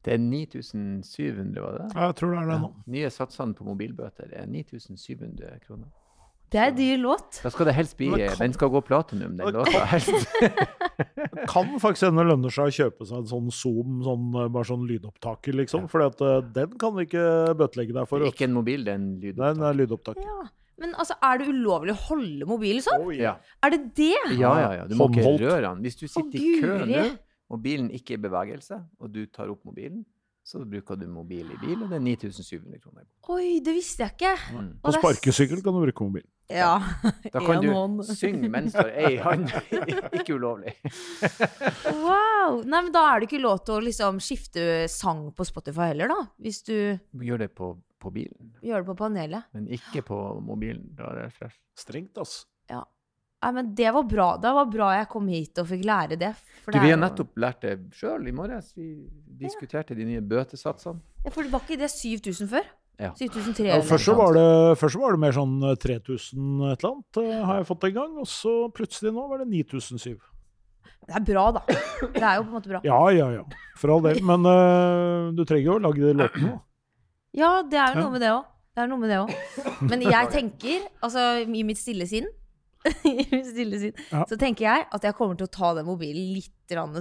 Det er 9700, var det? Ja, jeg tror det er det nå. Nye satsene på mobilbøter er 9700 kroner. Det er en dyr låt. Da skal det helst bli kan- Den skal gå platinum, den Det låta. Helst. <laughs> Kan faktisk hende det lønner seg å kjøpe seg en sånn Zoom, sånn, eh, bare sånn lydopptaker, liksom. For den kan vi ikke bøtelegge deg for. Det er ikke en mobil, det er en Det er lydopptak. en eh, lydopptaker. Ja. Men altså, er det ulovlig å holde mobilen sånn? Oh, Ja. Er det det? ja, ja, ja. Du må ikke røre den. Hvis du sitter i kø nå, og bilen ikke er i bevegelse, og du tar opp mobilen, så bruker du mobil i bil, og det er 9700 kroner. Oi, det visste jeg ikke. Mm. Og På sparkesykkel kan du bruke mobil. Ja. <laughs> Da kan En du hånd. synge mens du har ei hånd. <laughs> ikke ulovlig. Wow! Nei, men da er det ikke lov til å liksom skifte sang på Spotify heller, da? Hvis du Gjør det på, på bilen, gjør det på panelet. men ikke på mobilen. Da er det. Strengt, altså. Ja. Nei, men det var bra. Det var bra jeg kom hit og fikk lære det. for Du, vi er har nettopp lært det sjøl i morges. Vi diskuterte de nye bøtesatsene. Ja, for var ikke det 7000 før? Ja. 7003 Ja, først, så var det, først så var det mer sånn eh, 3000 et eller annet, eh, har jeg fått en gang. Og så plutselig nå var det 9007. Det er bra, da. Det er jo på en måte bra. Ja, ja, ja. For all del. Men uh, du trenger jo å lage de låtene nå. Ja, det er jo noe med det òg. Det er noe med det òg. Men jeg tenker, altså i mitt stille sinn <laughs> Ja. så tenker jeg at jeg kommer til å ta den mobilen litt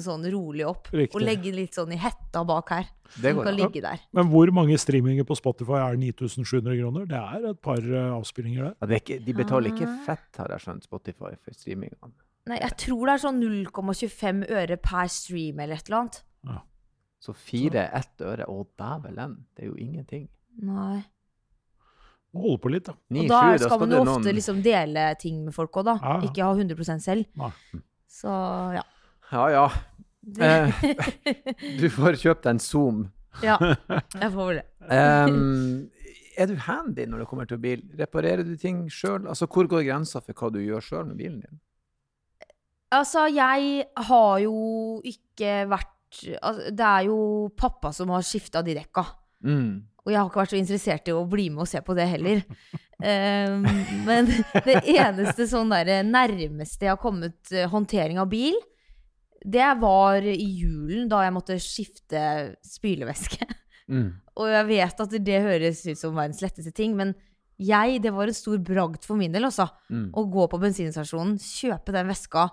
sånn rolig opp. Riktig. Og legge den litt sånn i hetta bak her. Det Den går kan ja. ligge der. Men hvor mange streaminger på Spotify er 9700 kroner? Det er et par uh, avspillinger der. Ja, det er ikke, de betaler ikke Ah. fett, har jeg skjønt, Spotify for streamingene. Nei, jeg tror det er sånn 0,25 øre per stream eller et eller annet. Så fire, ett øre, å dævelen, det er jo ingenting. Nei. Holde på litt, da. Og da skal man jo noen- ofte liksom dele ting med folk òg, da. Ja, ja. Ikke ha 100 selv. Nei. Så ja. Ja, ja. Eh, <laughs> Du får kjøpt en Zoom. ja, <laughs> jeg får vel det. um, <laughs> er du handy når det kommer til bil? Reparerer du ting sjøl? Altså, hvor går grensa for hva du gjør sjøl med bilen din? Altså, jeg har jo ikke vært altså, Det er jo pappa som har skifta de dekka. Mm. Og jeg har ikke vært så interessert i å bli med og se på det heller. Um, men det eneste sånn der, nærmeste jeg har kommet eh, håndtering av bil, det var i julen, da jeg måtte skifte spylevæske. Mm. Og jeg vet at det høres ut som verdens letteste ting, men jeg, det var en stor bragd for min del, altså. Mm. Å gå på bensinstasjonen, kjøpe den veska,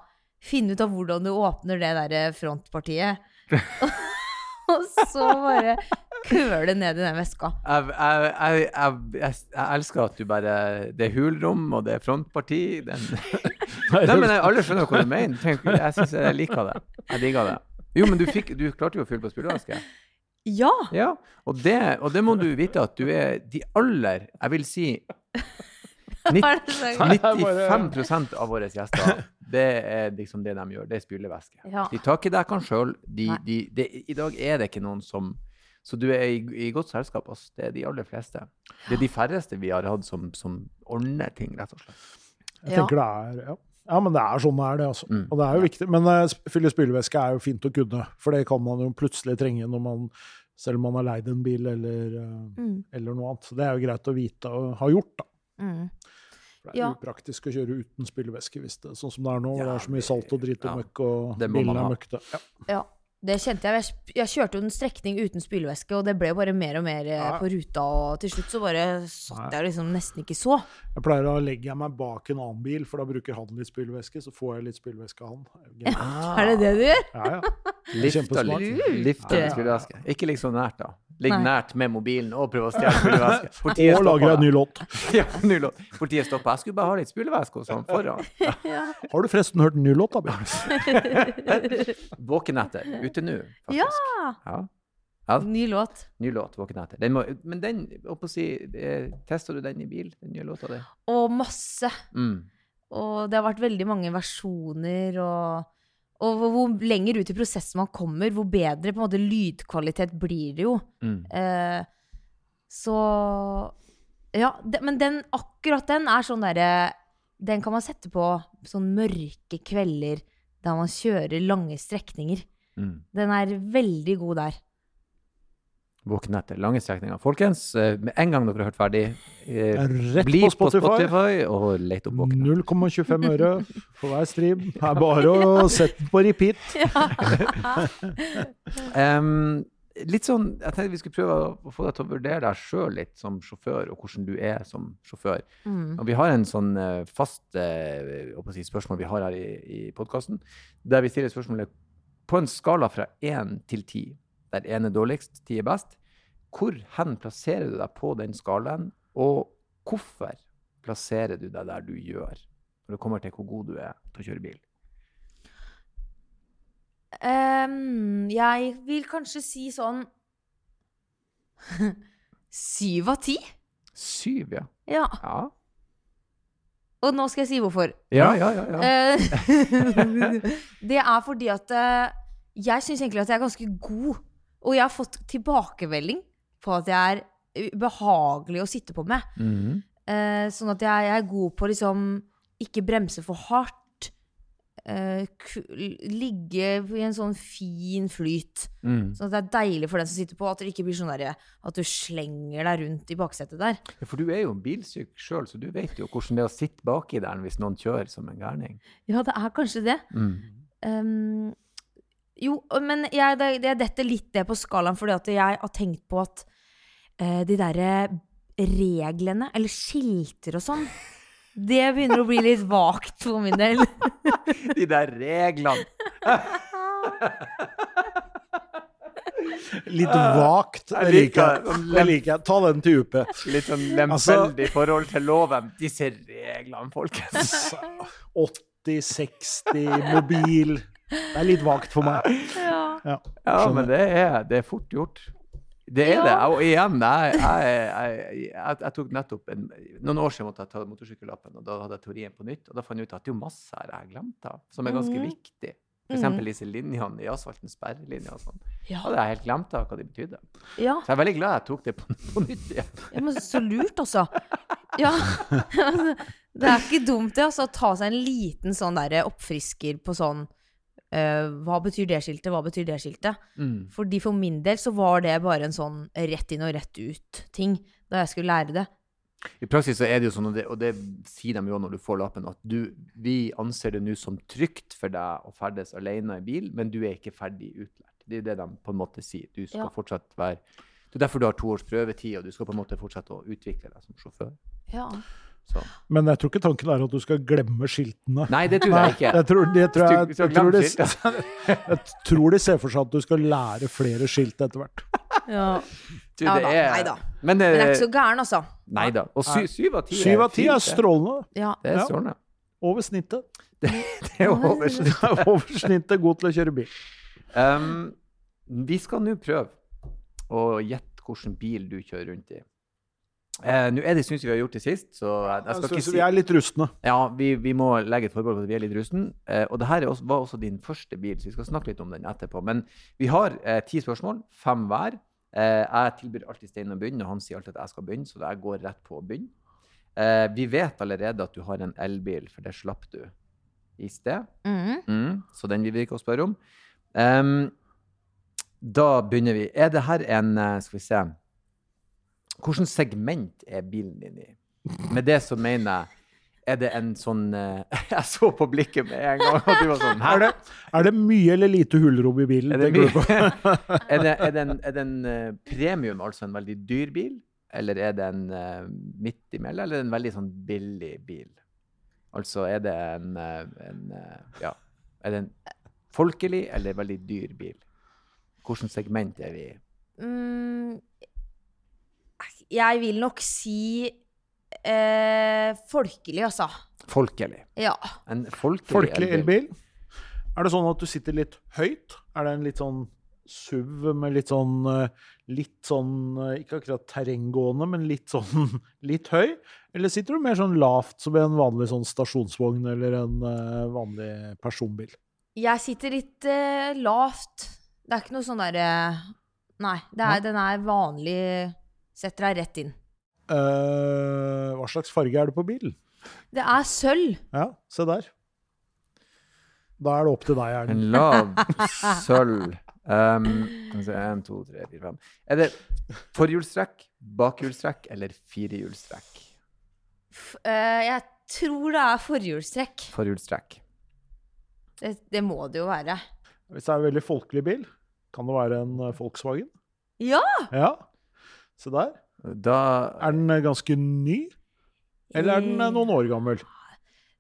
finne ut av hvordan du åpner det der frontpartiet. <laughs> og så bare køle ned i den veska. Jeg, jeg, jeg, jeg, elsker at du bare Det er hulrom, og det er frontparti. Den. <laughs> Nei, men jeg, alle skjønner hva du mener. Tenk, jeg synes jeg liker det. Jeg digger det. Jo, men du, fikk, du klarte jo å fylle på spylevæske. Ja! Ja, og det, og det må du vite at du er de aller Jeg vil si <laughs> nitt- Er 95 av våre gjester, det er liksom det de gjør. Det er spylevæske. Ja. De tar ikke dekkene sjøl. De, de, de, I dag er det ikke noen som Så du er i, i godt selskap. ass. Det er de aller fleste. Det er de færreste vi har hatt som, som ordner ting, rett og slett. Jeg Ja. tenker det er ja. ja, men det er sånn det er, det. altså. Mm. Og det er jo viktig. Men uh, fylle spylevæske er jo fint å kunne, for det kan man jo plutselig trenge når man selv om man har leid en bil eller, eh, Mm, eller noe annet. Så det er jo greit å vite og ha gjort, da. mm. For det er Ja. upraktisk å kjøre uten spylevæske, hvis det, sånn som det er nå. Ja, det er så mye salt og drit og ja, møkk, og bilen er møkkete. Ja. Ja. Det kjente jeg. Jeg, kjørte jo en strekning uten spylevæske, og det ble bare mer og mer eh, Ja. på ruta, og til slutt så bare satt jeg liksom nesten ikke så. Jeg pleier å legge meg bak en annen bil, for da bruker han litt spylevæske, så får jeg litt spylevæske av han. Ja, er det det du gjør? Ja, ja. Lift og litt. Ja, ja, spylevæske. Ikke ligg så nært, da. Ligg nært med mobilen og prøv å stjele spylevæske. <laughs> Og lager en ny låt. <laughs> Ja, ny låt. Politiet stopper. Jeg skulle bare ha litt spylevæske hos han foran. <laughs> Ja. Har du forresten hørt en ny låt, da, Bjørn? Våkenetter. Ute nå, faktisk. Ja! Ja. Ja, Ny låt. ny låt, Våkenetter. Den må, men den, holdt på å si, eh, tester du den i bil, den nye låta di? Og masse. Mm. Og det har vært veldig mange versjoner, og, og hvor- lenger ut i prosessen man kommer, hvor bedre på en måte lydkvalitet blir det jo. Mm. Eh, så Ja, det, men den, akkurat den er sånn derre Den kan man sette på sånn mørke kvelder der man kjører lange strekninger. Mm. Den er veldig god der. Våkenetter, lange strekninger. Folkens, eh, med en gang dere har hørt ferdig, eh, Rett bli på Spotify. og let opp Våkenetter. 0,25 øre for hver stream. Det er bare å <laughs> sette den på repeat. um, <laughs> litt sånn, Jeg tenkte vi skulle prøve å få deg til å vurdere deg sjøl litt som sjåfør, og hvordan du er som sjåfør. Mm. Og vi har en sånn eh, fast eh, si, spørsmål vi har her i, i podkasten, der vi stiller spørsmålet på en skala fra én til ti, der én er dårligst, ti er best. Hvor hen plasserer du deg på den skalaen, og hvorfor plasserer du deg der du gjør? Når det kommer til hvor god du er til å kjøre bil. Um, jeg vil kanskje si sånn <laughs> Syv av ti? Syv, ja. Ja. Ja, Og nå skal jeg si hvorfor. ja, ja. ja, ja. Eh, <laughs> det er fordi at eh, jeg syns egentlig at jeg er ganske god. Og jeg har fått tilbakemelding på at jeg er behagelig å sitte på med. Mm. Eh, sånn at jeg, jeg er god på å liksom ikke bremse for hardt. eh, ligge i en sånn fin flyt. Mm. Sånn at det er deilig for den som sitter på, at det ikke blir sånn der, at du slenger deg rundt i baksetet der. Ja, For du er jo en bilsyk sjøl, så du vet jo hvordan det er å sitte baki der hvis noen kjører som en gærning. Ja, det er kanskje det. Mm. Ehm, jo, men jeg, det, jeg detter litt det på skalaen, fordi at jeg har tenkt på at uh, de derre reglene, eller skilter og sånn, det begynner å bli litt vagt for min del. <laughs> De der reglene. <laughs> Litt vagt. Jeg liker liker jeg. Det liker. Ta den til UP. Litt sånn Altså- lemfeldig i forhold til loven. Disse reglene, folkens. 80, 60, mobil. Det er litt vagt for meg. Ja. Ja. Ja, men det er, det er fort gjort. Det er Ja. det. Og igjen, jeg, jeg, jeg, jeg, jeg tok nettopp en, Noen år siden måtte jeg ta motorsykkellappen, og da hadde jeg teorien på nytt. Og da fant jeg ut at det er masse her jeg har glemt av, som er ganske Mhm. viktig. For eksempel disse linjene i asfalten, sperrelinjer og sånn. Ja. Hadde jeg helt glemt av hva de betydde. ja. Så jeg er veldig glad jeg tok det på, på nytt igjen. ja, men så lurt, <laughs> altså. Ja. Det er ikke dumt, det, altså, å ta seg en liten sånn der oppfrisker på sånn eh, Hva betyr det skiltet? Hva betyr det skiltet? Mm. Fordi for min del så var det bare en sånn rett inn og rett ut-ting da jeg skulle lære det. I praksis så er det jo sånn, og det, og det sier de jo når du får lappen, at du, vi anser det nå som trygt for deg å ferdes alene i bil, men du er ikke ferdig utlært. Det er det de på en måte sier. Du skal Ja. fortsatt være Det er derfor du har to års prøvetid, og du skal på en måte fortsette å utvikle deg som sjåfør. Ja. Så. Men jeg tror ikke tanken er at du skal glemme skiltene. Nei, det tror jeg ikke. jeg tror, jeg, tror jeg, jeg, tror de, <laughs> jeg tror de ser for seg at du skal lære flere skilt etter hvert. ja. Du, Ja det da, er- nei da. Men, Men jeg er eh, ikke så gæren, altså. Nei da. Og sy, syv av ti Syv av ti er strålende. Ja. Det er Ja. strålende. Over snittet. <laughs> Det er jo over. <laughs> snittet. er over snittet god til å kjøre bil. Um, vi skal nå prøve å gjette hvilken bil du kjører rundt i. Eh, nå er det syns vi har gjort det sist, så jeg, jeg skal ikke si vi er litt rustne. Ja, vi, vi må legge et forbehold på at vi er litt rustne. Eh, og det her er også, var også din første bil, så vi skal snakke litt om den etterpå. Men vi har eh, ti spørsmål, fem hver. Eh, jeg tilbyr alltid Stein å begynne, og han sier alltid at jeg skal begynne, så jeg går rett på å begynne. Eh, vi vet allerede at du har en elbil, for det slapp du i sted. Mm. Mm, så den vil vi ikke spørre om. Um, da begynner vi. Er det her en eh, Skal vi se Hvilket segment er bilen din i? Med det så mener jeg Er det en sånn eh, <laughs> Jeg så på blikket med en gang, og du var sånn Hæ? Er det, er det mye eller lite hulrom i bilen? Er det, <laughs> <laughs> er det, er det en, er det en eh, premium, altså en veldig dyr bil? Eller er det en uh, midt imellom, eller en veldig sånn billig bil? Altså er det en, eh, en eh, Ja. Er det en folkelig eller veldig dyr bil? Hvilket segment er vi i? Mm, jeg vil nok si eh, folkelig, altså. Folkelig. Ja. En folkelig, Folkelig elbil. Er det sånn at du sitter litt høyt? Er det en litt sånn SUV med litt sånn eh, Litt sånn eh, Ikke akkurat terrenggående, men litt sånn <laughs> litt høy? Eller sitter du mer sånn lavt som i en vanlig sånn stasjonsvogn eller en uh, vanlig personbil? Jeg sitter litt uh, lavt. Det er ikke noe sånn derre Nei, det er, den er vanlig. Setter deg rett inn. Uh, hva slags farge er det på bilen? Det er sølv. Ja, se der. Da er det opp til deg, Erlend. En lav sølv. Um, en, to, tre, fire, fem. Er det forhjulstrekk, bakhjulstrekk eller firehjulstrekk? Eh, jeg tror det er forhjulstrekk. Forhjulstrekk. Det, det må det jo være. Hvis det er en veldig folkelig bil, kan det være en eh, Volkswagen? Ja! Ja. Se der. Da Er den eh, ganske ny? Eller er den eh, noen år gammel?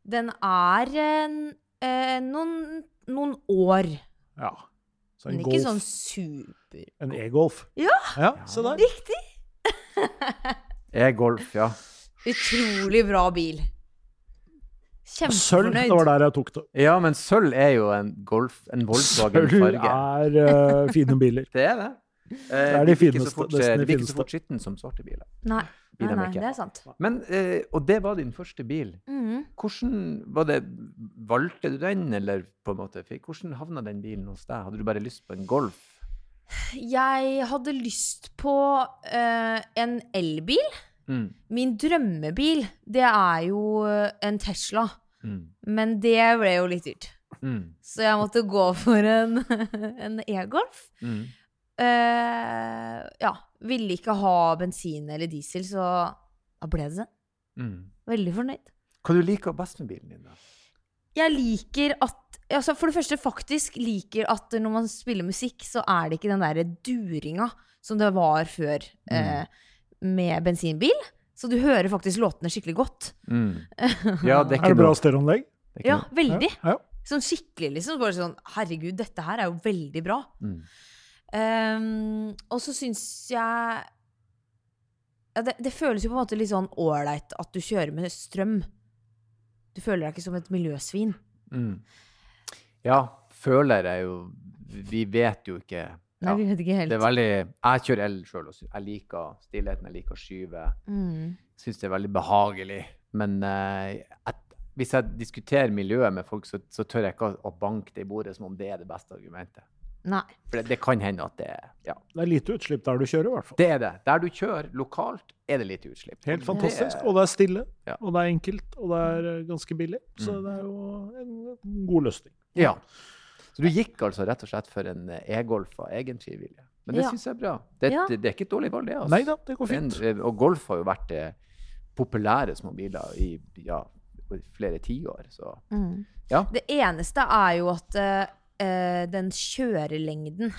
Den er eh, eh, noen, noen år. Ja. Så Men en ikke Golf. sånn super En e-Golf. Ja. Ja, se der. Riktig! <laughs> e-golf, ja. Utrolig bra bil. Sølv, det var der jeg tok det. Ja, men sølv er jo en Golf, en Volkswagen Sølv er uh, fine biler. <laughs> Det er det. Eh, er de blir ikke så fort, de det ikke så fort skitten som svarte biler. Nei, nei, Biler nei, det er sant. Men, eh, og det var din første bil. Mm. Hvordan var det, Valgte du den, eller på en måte, hvordan havna den bilen hos deg? Hadde du bare lyst på en Golf? Jeg hadde lyst på eh, en elbil. Mm. Min drømmebil, det er jo eh, en Tesla. Mm. Men det ble jo litt dyrt. Mm. Så jeg måtte gå for en, <laughs> en e-Golf. Mm. Eh, ja. Ville ikke ha bensin eller diesel, så da ble det det. Mm. Veldig fornøyd. Hva du liker best med bilen din, da? Jeg liker at altså For det første faktisk liker at når man spiller musikk, så er det ikke den derre duringa som det var før eh, med bensinbil. Så du hører faktisk låtene skikkelig godt. Mm. <laughs> Ja, det er Er det bra stereoanlegg? Er Ja, noe. veldig. Ja, ja. Sånn skikkelig, liksom. Bare sånn Herregud, dette her er jo veldig bra. Mm. Ehm, og så syns jeg ja, det, det føles jo på en måte litt sånn ålreit at du kjører med strøm. Du føler deg ikke som et miljøsvin. Mm. Ja, føler jeg jo Vi vet jo ikke. Nei, vi vet ikke helt. Det er veldig Jeg kjører el sjøl, jeg liker stillheten. Jeg liker å skyve. mm. Syns det er veldig behagelig. Men uh, jeg hvis jeg diskuterer miljøet med folk, så, så tør jeg ikke å, å banke det i bordet som om det er det beste argumentet. Nei. For det, det kan hende at det er Ja, Det er lite utslipp der du kjører, i hvert fall. det er det. Der du kjører lokalt, er det lite utslipp. Helt fantastisk. det- Og det er stille, Ja. og det er enkelt, og det er eh, ganske billig. Så Mm. det er jo en god løsning. Ja. Så du gikk altså rett og slett for en eh, e-golf av egen frivillige. Men det Ja. syns jeg er bra. Det, Ja. det, det er ikke et dårlig valg, det. Altså. Neida, det går er en- fint. eh, og golf har jo vært eh, populære små biler i ja, flere tiår, så Mm. Ja. Det eneste er jo at eh, den kjørelengden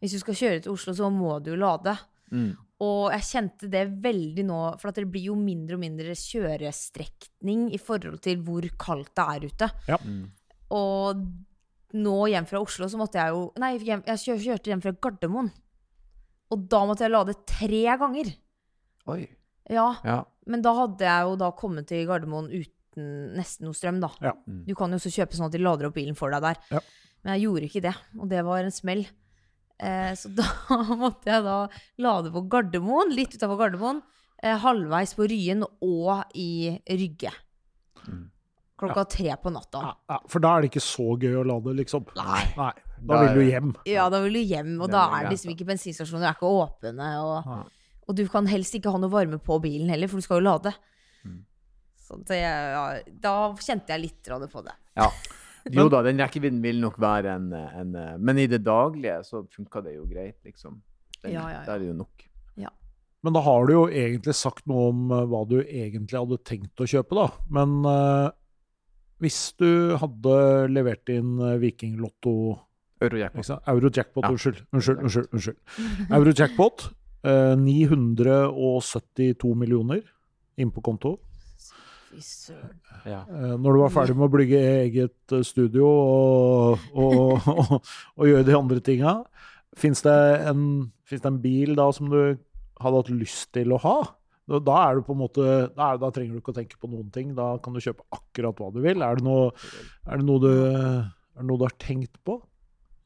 Hvis du skal kjøre til Oslo, så må du jo lade. mm. Og jeg kjente det veldig nå, for at det blir jo mindre og mindre kjørestrekning i forhold til hvor kaldt det er ute. Mm. Og nå hjem fra Oslo så måtte jeg jo Nei, hjem, jeg kjørte hjem fra Gardermoen. Og da måtte jeg lade tre ganger. Oi. Ja, Ja. men da hadde jeg jo da kommet til Gardermoen uten nesten noe strøm, da. Ja. Mm. Du kan jo også kjøpe sånn at de lader opp bilen for deg der. Ja. Men jeg gjorde ikke det, og det var en smell. Eh, så <laughs> da måtte jeg da lade på Gardermoen, litt utafor Gardermoen, eh, halvveis på Ryen og i Rygge. Klokka Klokka tre på natta. Ja, ja, for da er det ikke så gøy å lade, liksom. Nei. Nei. Da vil du hjem. Ja, da vil du hjem, og da er det liksom ikke bensinstasjoner er ikke åpne. Og, og du kan helst ikke ha noe varme på bilen heller, for du skal jo lade. Mm. Så det, ja, da kjente jeg litt på det. Ja. Jo da, den rekkevidden vil nok være en, en Men i det daglige så funka det jo greit, liksom. Den, Ja, ja, ja. Der er det jo nok. Men da har du jo egentlig sagt noe om eh, hva du egentlig hadde tenkt å kjøpe, da. Men uh, hvis du hadde levert inn eh, Vikinglotto Eurojackpot. Eurojackpot, Ja. unnskyld. Unnskyld, unnskyld. unnskyld. Eurojackpot. Uh, 972 millioner inn på konto. Fy søren. Ja. Eh, når du var ferdig med å bygge eget eh, studio og, og, og, og gjøre de andre tinga, fins det, det en bil da som du hadde hatt lyst til å ha? Da, er du på en måte, da, er, da trenger du ikke å tenke på noen ting. Da kan du kjøpe akkurat hva du vil. Er det noe, er det noe, du, er det noe du har tenkt på?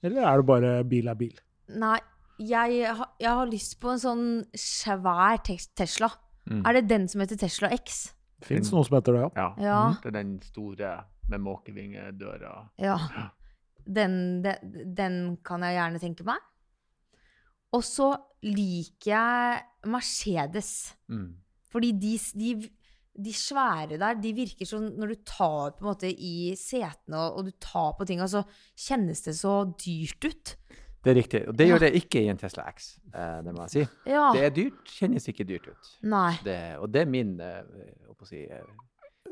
Eller er det bare bil er bil? Nei, jeg, jeg har lyst på en sånn svær Tesla. Mm. Er det den som heter Tesla X? Fins noe som heter det, ja. ja. Ja. Det er den store med måkevingedøra. <laughs> Ja. Den, den, den kan jeg gjerne tenke meg. Og så liker jeg Mercedes. Mm. Fordi de, de, de svære der, de virker som Når du tar på en måte i setene og, og du tar på tinga, så kjennes det så dyrt ut. Det er riktig. Og det gjør det ikke i en Tesla X, eh, det må jeg si. Ja. Det er dyrt, kjennes ikke dyrt ut. Nei. Det, og det er min eh, si, eh,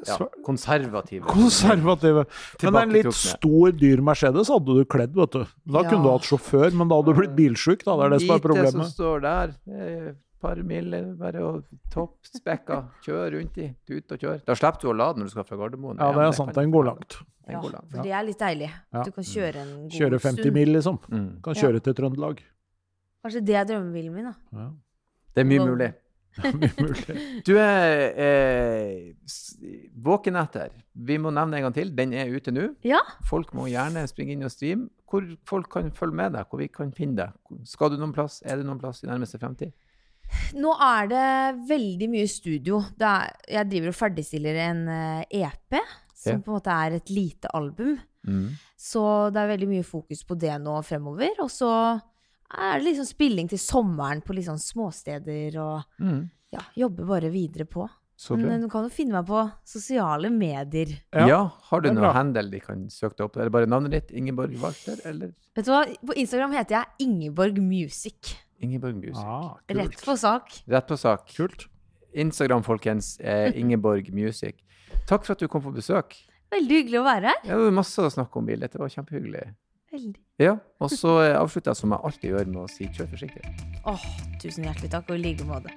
ja, konservative Konservative. Men en litt stor, dyr Mercedes hadde du kledd, vet du. Da Ja. kunne du hatt sjåfør, men da hadde du blitt bilsjuk, da. Det er det som er problemet. Lite som står der. Par mil, bare og toppspekka. <laughs> Kjør rundt i. Ut og kjør. Da slipper du å lade når du skal fra Gardermoen. Ja, det er sant. Den går langt. Den Ja, går langt. for det er litt deilig. Ja. Du kan kjøre en god Kjøre 50 stund. mil, liksom. Mm. Kan Ja. kjøre til Trøndelag. Kanskje det er drømmebilen min, da. Ja. Det er mye mulig. <laughs> <laughs> Du er eh, våken etter. Vi må nevne en gang til. Den er ute nå. Ja. Folk må gjerne springe inn og streame. Hvor folk kan følge med deg, hvor vi kan finne deg. Skal du noen plass? Er det noen plass i nærmeste fremtid? Nå er det veldig mye studio. Det er, jeg driver og ferdigstiller en eh, EP, som Ja. på en måte er et lite album. Mm. Så det er veldig mye fokus på det nå fremover. Og så er det liksom spilling til sommeren på liksom småsteder og Mm. ja, jobber bare videre på. Men eh, du kan jo finne meg på sosiale medier. Ja. Ja, har du noe handle de kan søke deg opp? Er det bare navnet ditt? Ingeborg Walter, eller Vet du hva? På Instagram heter jeg Ingeborg Music. Ingeborg Music? Ah, Rett på sak. Rett på sak. Kult. Instagram, folkens. Eh, <laughs> Ingeborg Music. Takk for at du kom på besøk. Veldig hyggelig å være her. Ja, Det var masse å snakke om bil. Dette var kjempehyggelig. Veldig. Ja, og så eh, avslutter jeg som jeg alltid gjør med å si kjør forsiktig. Åh, tusen hjertelig takk, og i like måte.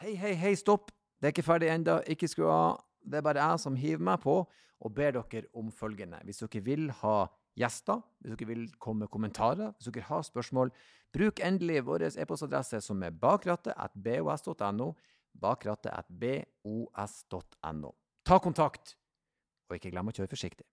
Hei, hei, hei, stopp. Det er ikke ferdig enda. Ikke skru av. Det er bare jeg som hiver meg på og ber dere om følgende. Hvis dere vil ha gjester, hvis dere vil komme med kommentarer, hvis dere har spørsmål, bruk endelig vår e-postadresse som er bakrattet at bos.no, bakrattet at bos.no. Ta kontakt, og ikke glem å kjøre forsiktig.